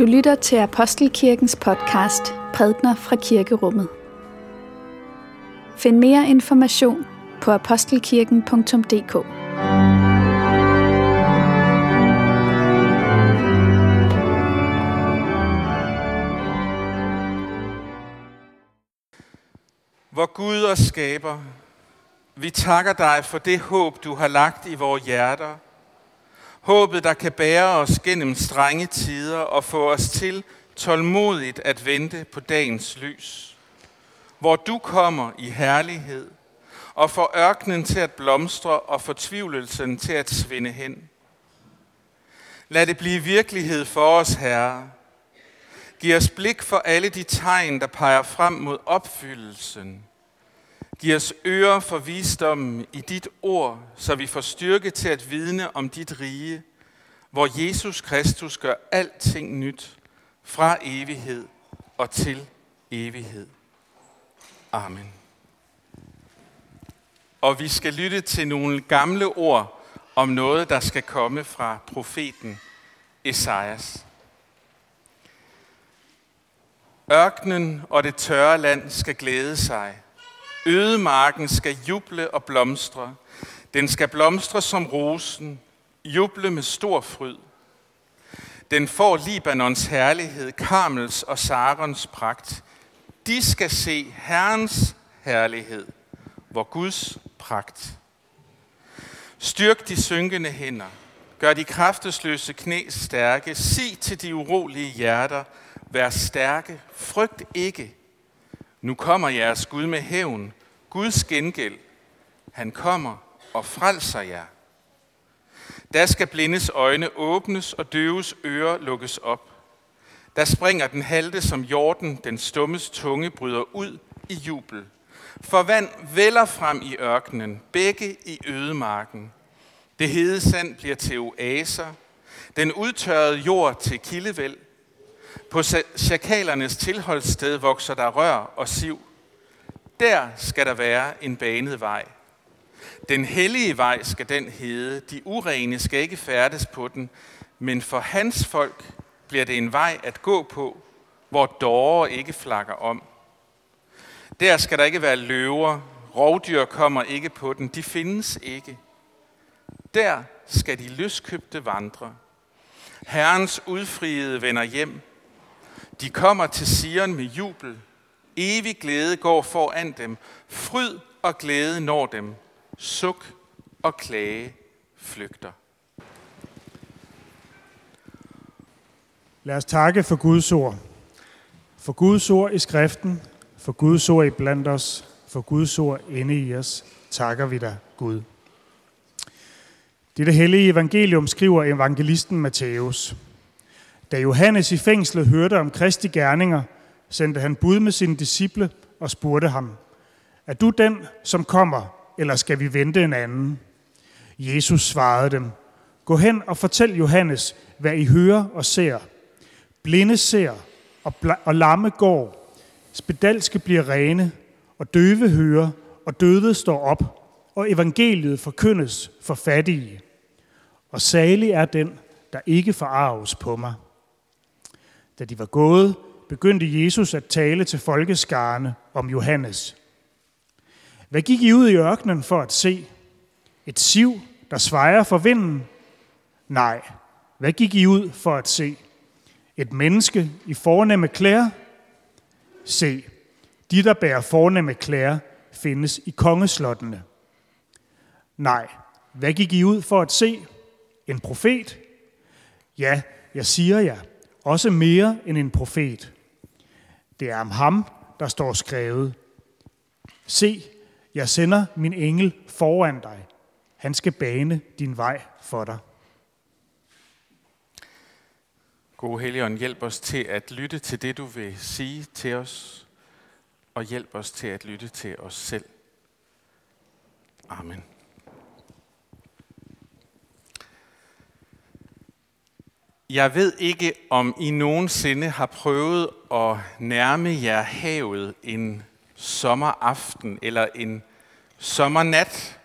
Du lytter til Apostelkirkens podcast Prædner fra Kirkerummet. Find mere information på apostelkirken.dk. Hvor Gud og skaber, vi takker dig for det håb, du har lagt i vores hjerter. Håbet, der kan bære os gennem strenge tider og få os til tålmodigt at vente på dagens lys. Hvor du kommer i herlighed og får ørkenen til at blomstre og fortvivlelsen til at svinde hen. Lad det blive virkelighed for os, Herre. Giv os blik for alle de tegn, der peger frem mod opfyldelsen. Giv os ører for visdommen i dit ord, så vi får styrke til at vidne om dit rige, hvor Jesus Kristus gør alting nyt fra evighed og til evighed. Amen. Og vi skal lytte til nogle gamle ord om noget, der skal komme fra profeten Esajas. Ørkenen og det tørre land skal glæde sig. Ødemarken skal juble og blomstre. Den skal blomstre som rosen, juble med stor fryd. Den får Libanons herlighed, Karmels og Sarons pragt. De skal se Herrens herlighed, hvor Guds pragt. Styrk de synkende hænder. Gør de kraftesløse knæ stærke. Sig til de urolige hjerter. Vær stærke. Frygt ikke. Nu kommer jeres Gud med hævn. Guds gengæld. Han kommer og frelser jer. Der skal blindes øjne åbnes og døves ører lukkes op. Der springer den halte som jorden, den stummes tunge bryder ud i jubel. For vand vælger frem i ørkenen, begge i ødemarken. Det hede sand bliver til oaser, den udtørrede jord til kildevæld. På chakalernes tilholdssted vokser der rør og siv. Der skal der være en banet vej. Den hellige vej skal den hede, de urene skal ikke færdes på den, men for hans folk bliver det en vej at gå på, hvor dårer ikke flakker om. Der skal der ikke være løver, rovdyr kommer ikke på den, de findes ikke. Der skal de løskøbte vandre. Herrens udfriede vender hjem. De kommer til Sion med jubel. Evig glæde går foran dem. Fryd og glæde når dem. Suk og klage flygter. Lad os takke for Guds ord. For Guds ord i skriften, for Guds ord i blandt os, for Guds ord inde i os, takker vi dig, Gud. Dette hellige evangelium skriver evangelisten Matthæus. Da Johannes i fængslet hørte om Kristi gerninger, sendte han bud med sine disciple og spurgte ham, Er du den, som kommer, eller skal vi vente en anden? Jesus svarede dem, Gå hen og fortæl Johannes, hvad I hører og ser. Blinde ser, og, og lamme går. Spedalske bliver rene, og døve hører, og døde står op, og evangeliet forkyndes for fattige. Og salig er den, der ikke forarves på mig. Da de var gået, begyndte Jesus at tale til folkeskarne om Johannes. Hvad gik I ud i ørkenen for at se? Et siv, der svejer for vinden? Nej. Hvad gik I ud for at se? Et menneske i fornemme klæder? Se, de, der bærer fornemme klæder, findes i kongeslottene. Nej. Hvad gik I ud for at se? En profet? Ja, jeg siger jer, også mere end en profet. Det er om ham, der står skrevet. Se, jeg sender min engel foran dig. Han skal bane din vej for dig. Gode Helligånd, hjælp os til at lytte til det, du vil sige til os, og hjælp os til at lytte til os selv. Amen. Jeg ved ikke, om I nogensinde har prøvet at nærme jer havet en sommeraften eller en sommernat,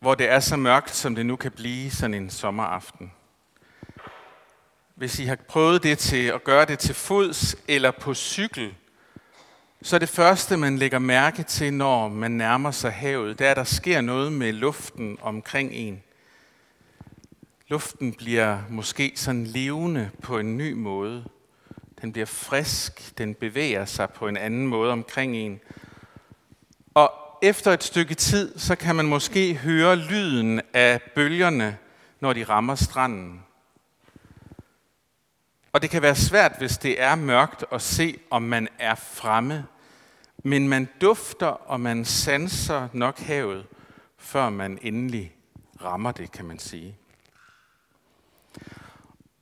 hvor det er så mørkt, som det nu kan blive sådan en sommeraften. hvis I har prøvet det til at gøre det til fods eller på cykel, så er det første, man lægger mærke til, når man nærmer sig havet, det er, at der sker noget med luften omkring en. Luften bliver måske sådan levende på en ny måde. Den bliver frisk, den bevæger sig på en anden måde omkring en. Og efter et stykke tid, så kan man måske høre lyden af bølgerne, når de rammer stranden. Og det kan være svært, hvis det er mørkt at se, om man er fremme. Men man dufter, og man sanser nok havet, før man endelig rammer det, kan man sige.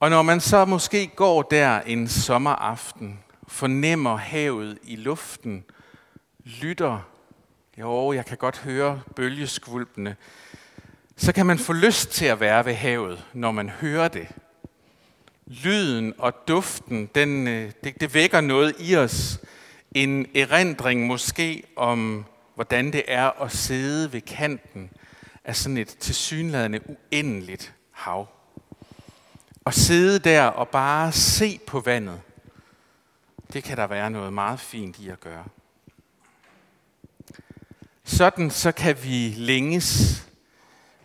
Og når man så måske går der en sommeraften, fornemmer havet i luften, lytter, jo, jeg kan godt høre bølgeskvulpene, så kan man få lyst til at være ved havet, når man hører det. Lyden og duften, den, øh, det, det vækker noget i os. En erindring måske om, hvordan det er at sidde ved kanten af sådan et tilsyneladende uendeligt hav. At sidde der og bare se på vandet, det kan der være noget meget fint i at gøre. Sådan så kan vi længes.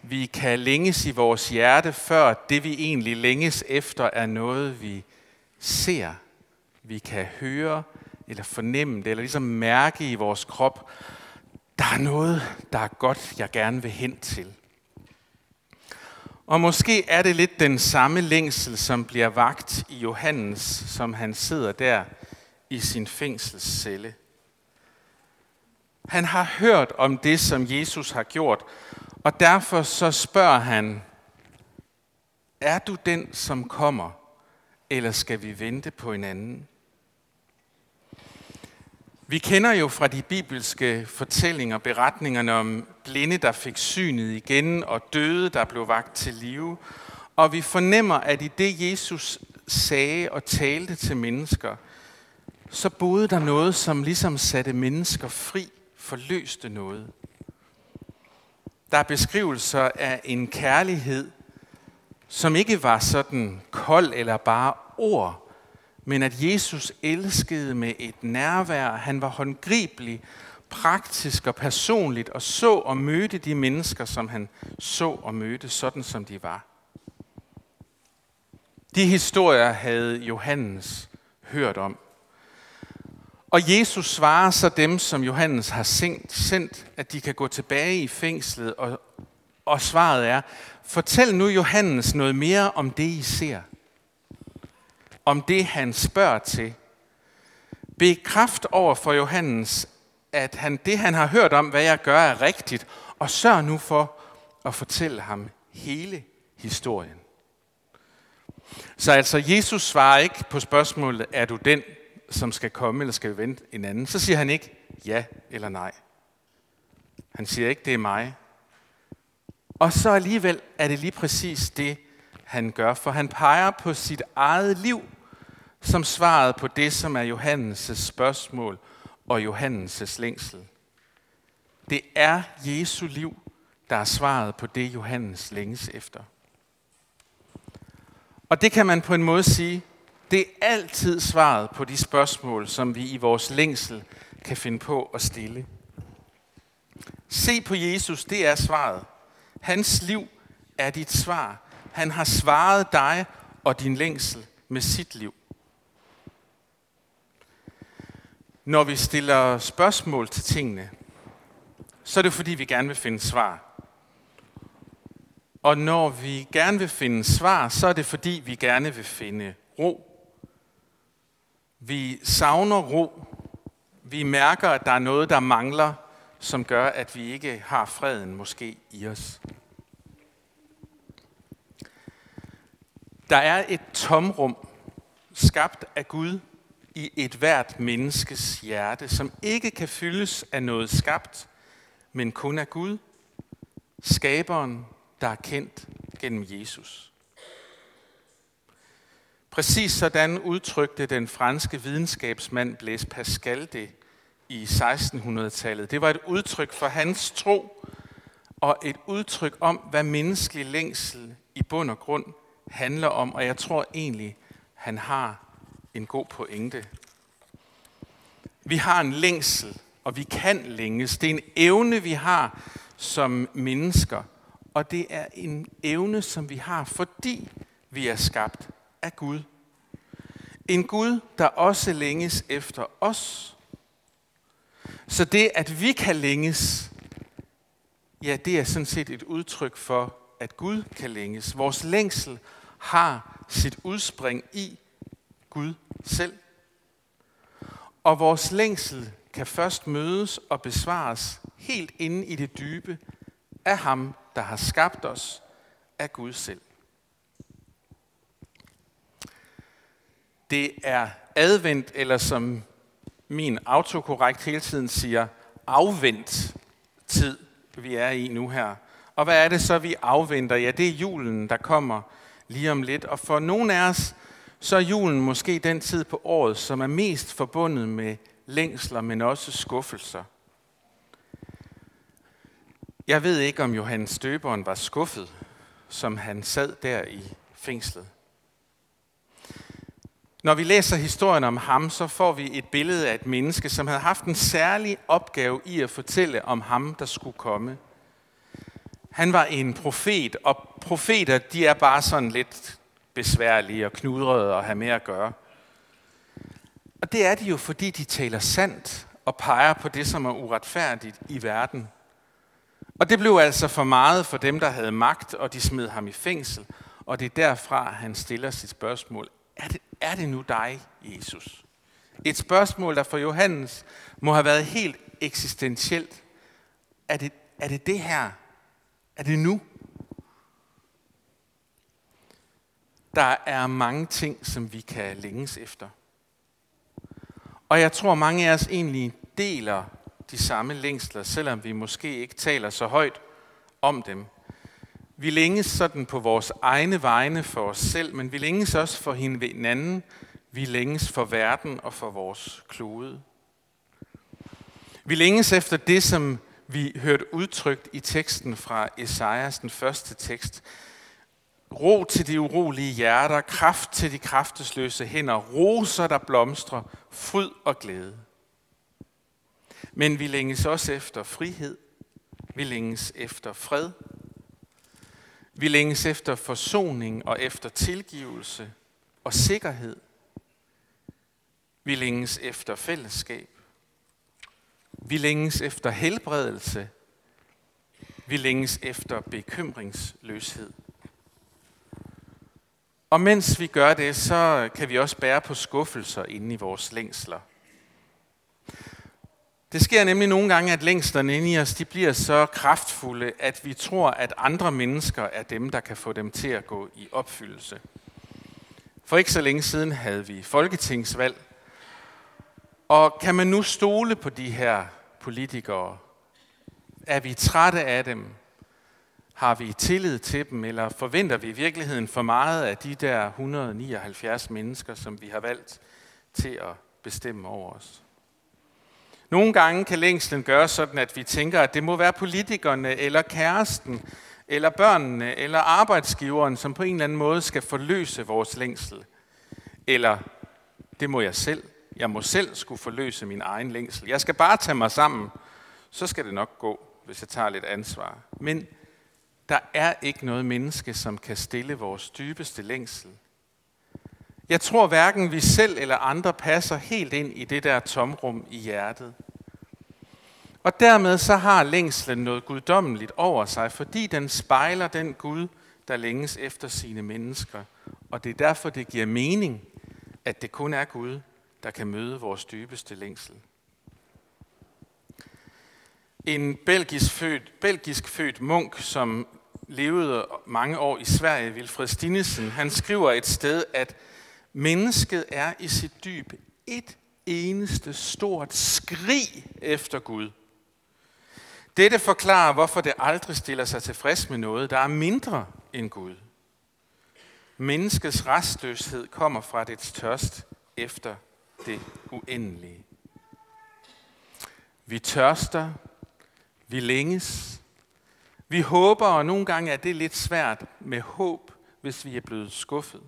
Vi kan længes i vores hjerte, før det vi egentlig længes efter er noget, vi ser. Vi kan høre eller fornemme det, eller ligesom mærke i vores krop, der er noget, der er godt, jeg gerne vil hen til. Og måske er det lidt den samme længsel, som bliver vagt i Johannes, som han sidder der i sin fængselscelle. Han har hørt om det, som Jesus har gjort, og derfor så spørger han, er du den, som kommer, eller skal vi vente på en anden? Vi kender jo fra de bibelske fortællinger, beretningerne om blinde, der fik synet igen, og døde, der blev vagt til live. Og vi fornemmer, at i det Jesus sagde og talte til mennesker, så boede der noget, som ligesom satte mennesker fri, forløste noget. Der er beskrivelser af en kærlighed, som ikke var sådan kold eller bare ord, men at Jesus elskede med et nærvær. Han var håndgribelig, praktisk og personligt, og så og mødte de mennesker, som han så og mødte, sådan som de var. De historier havde Johannes hørt om. Og Jesus svarer så dem, som Johannes har sendt, at de kan gå tilbage i fængslet, og, og svaret er, fortæl nu Johannes noget mere om det, I ser om det, han spørger til. Bekræft over for Johannes, at han, det, han har hørt om, hvad jeg gør, er rigtigt, og sørg nu for at fortælle ham hele historien. Så altså, Jesus svarer ikke på spørgsmålet, er du den, som skal komme, eller skal vi vente en anden? Så siger han ikke ja eller nej. Han siger ikke, det er mig. Og så alligevel er det lige præcis det, han gør, for han peger på sit eget liv som svaret på det, som er Johannes' spørgsmål og Johannes' længsel. Det er Jesu liv, der er svaret på det, Johannes længes efter. Og det kan man på en måde sige, det er altid svaret på de spørgsmål, som vi i vores længsel kan finde på at stille. Se på Jesus, det er svaret. Hans liv er dit svar. Han har svaret dig og din længsel med sit liv. Når vi stiller spørgsmål til tingene, så er det fordi, vi gerne vil finde svar. Og når vi gerne vil finde svar, så er det fordi, vi gerne vil finde ro. Vi savner ro. Vi mærker, at der er noget, der mangler, som gør, at vi ikke har freden måske i os. Der er et tomrum, skabt af Gud, i et hvert menneskes hjerte, som ikke kan fyldes af noget skabt, men kun af Gud, skaberen, der er kendt gennem Jesus. Præcis sådan udtrykte den franske videnskabsmand Blaise Pascal det i 1600-tallet. Det var et udtryk for hans tro og et udtryk om, hvad menneskelig længsel i bund og grund handler om, og jeg tror egentlig, han har en god pointe. Vi har en længsel, og vi kan længes. Det er en evne, vi har som mennesker, og det er en evne, som vi har, fordi vi er skabt af Gud. En Gud, der også længes efter os. Så det, at vi kan længes, ja, det er sådan set et udtryk for, at Gud kan længes. Vores længsel har sit udspring i Gud selv. Og vores længsel kan først mødes og besvares helt inde i det dybe af ham, der har skabt os af Gud selv. Det er advent, eller som min autokorrekt hele tiden siger, afvendt tid, vi er i nu her. Og hvad er det så, vi afventer? Ja, det er julen, der kommer lige om lidt. Og for nogle af os, så er julen måske den tid på året, som er mest forbundet med længsler, men også skuffelser. Jeg ved ikke, om Johannes Støberen var skuffet, som han sad der i fængslet. Når vi læser historien om ham, så får vi et billede af et menneske, som havde haft en særlig opgave i at fortælle om ham, der skulle komme. Han var en profet, og profeter, de er bare sådan lidt besværlige og knudrede at have med at gøre. Og det er de jo, fordi de taler sandt og peger på det, som er uretfærdigt i verden. Og det blev altså for meget for dem, der havde magt, og de smed ham i fængsel. Og det er derfra, han stiller sit spørgsmål. Er det, er det nu dig, Jesus? Et spørgsmål, der for Johannes må have været helt eksistentielt. Er det er det, det her? Er det nu? Der er mange ting, som vi kan længes efter. Og jeg tror, mange af os egentlig deler de samme længsler, selvom vi måske ikke taler så højt om dem. Vi længes sådan på vores egne vegne for os selv, men vi længes også for hinanden. Vi længes for verden og for vores klode. Vi længes efter det, som vi hørte udtrykt i teksten fra Esajas, den første tekst. Ro til de urolige hjerter, kraft til de kraftesløse hænder, roser der blomstrer, fryd og glæde. Men vi længes også efter frihed. Vi længes efter fred. Vi længes efter forsoning og efter tilgivelse og sikkerhed. Vi længes efter fællesskab. Vi længes efter helbredelse. Vi længes efter bekymringsløshed. Og mens vi gør det, så kan vi også bære på skuffelser inde i vores længsler. Det sker nemlig nogle gange, at længslerne inde i os de bliver så kraftfulde, at vi tror, at andre mennesker er dem, der kan få dem til at gå i opfyldelse. For ikke så længe siden havde vi folketingsvalg. Og kan man nu stole på de her politikere? Er vi trætte af dem? Har vi tillid til dem, eller forventer vi i virkeligheden for meget af de der 179 mennesker, som vi har valgt til at bestemme over os? Nogle gange kan længslen gøre sådan, at vi tænker, at det må være politikerne, eller kæresten, eller børnene, eller arbejdsgiveren, som på en eller anden måde skal forløse vores længsel. Eller det må jeg selv. Jeg må selv skulle forløse min egen længsel. Jeg skal bare tage mig sammen, så skal det nok gå, hvis jeg tager lidt ansvar. Men der er ikke noget menneske, som kan stille vores dybeste længsel. Jeg tror hverken vi selv eller andre passer helt ind i det der tomrum i hjertet. Og dermed så har længslen noget guddommeligt over sig, fordi den spejler den Gud, der længes efter sine mennesker. Og det er derfor, det giver mening, at det kun er Gud, der kan møde vores dybeste længsel. En belgisk født, belgisk født munk, som levede mange år i Sverige, Vilfred Stinesen, han skriver et sted, at mennesket er i sit dyb et eneste stort skrig efter Gud. Dette forklarer, hvorfor det aldrig stiller sig tilfreds med noget, der er mindre end Gud. Menneskets restløshed kommer fra dets tørst efter det uendelige. Vi tørster, vi længes, vi håber, og nogle gange er det lidt svært med håb, hvis vi er blevet skuffet.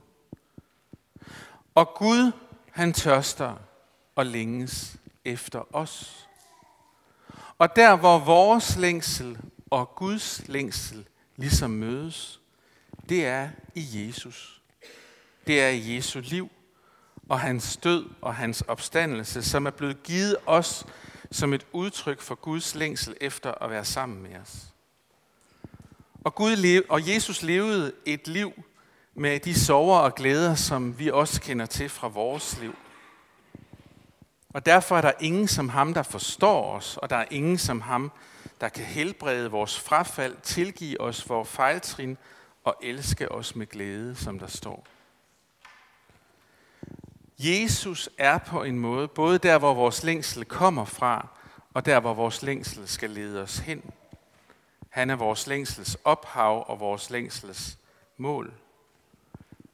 Og Gud, han tørster og længes efter os. Og der, hvor vores længsel og Guds længsel ligesom mødes, det er i Jesus. Det er i Jesu liv og hans død og hans opstandelse, som er blevet givet os som et udtryk for Guds længsel efter at være sammen med os. Og, Gud levede, og Jesus levede et liv med de sorger og glæder, som vi også kender til fra vores liv. Og derfor er der ingen som ham, der forstår os, og der er ingen som ham, der kan helbrede vores frafald, tilgive os vores fejltrin og elske os med glæde, som der står. Jesus er på en måde både der, hvor vores længsel kommer fra, og der, hvor vores længsel skal lede os hen. Han er vores længsels ophav og vores længsels mål.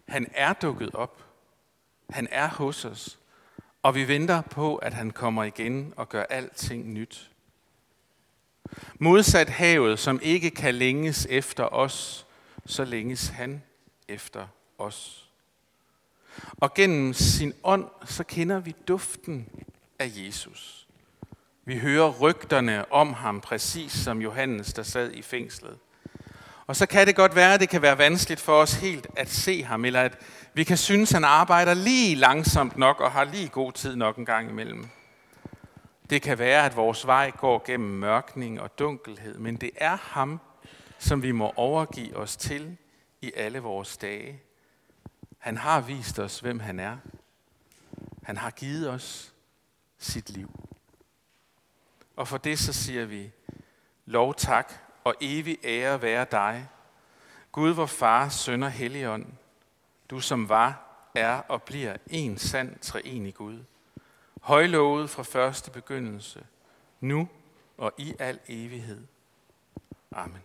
Han er dukket op. Han er hos os. Og vi venter på, at han kommer igen og gør alting nyt. Modsat havet, som ikke kan længes efter os, så længes han efter os. Og gennem sin ånd, så kender vi duften af Jesus. Vi hører rygterne om ham, præcis som Johannes, der sad i fængslet. Og så kan det godt være, at det kan være vanskeligt for os helt at se ham, eller at vi kan synes, at han arbejder lige langsomt nok og har lige god tid nok en gang imellem. Det kan være, at vores vej går gennem mørkning og dunkelhed, men det er ham, som vi må overgive os til i alle vores dage. Han har vist os, hvem han er. Han har givet os sit liv. Og for det så siger vi, lov tak og evig ære være dig, Gud vor Far, Søn og Helligånd, du som var, er og bliver en sand treenig Gud, højlovet fra første begyndelse, nu og i al evighed. Amen.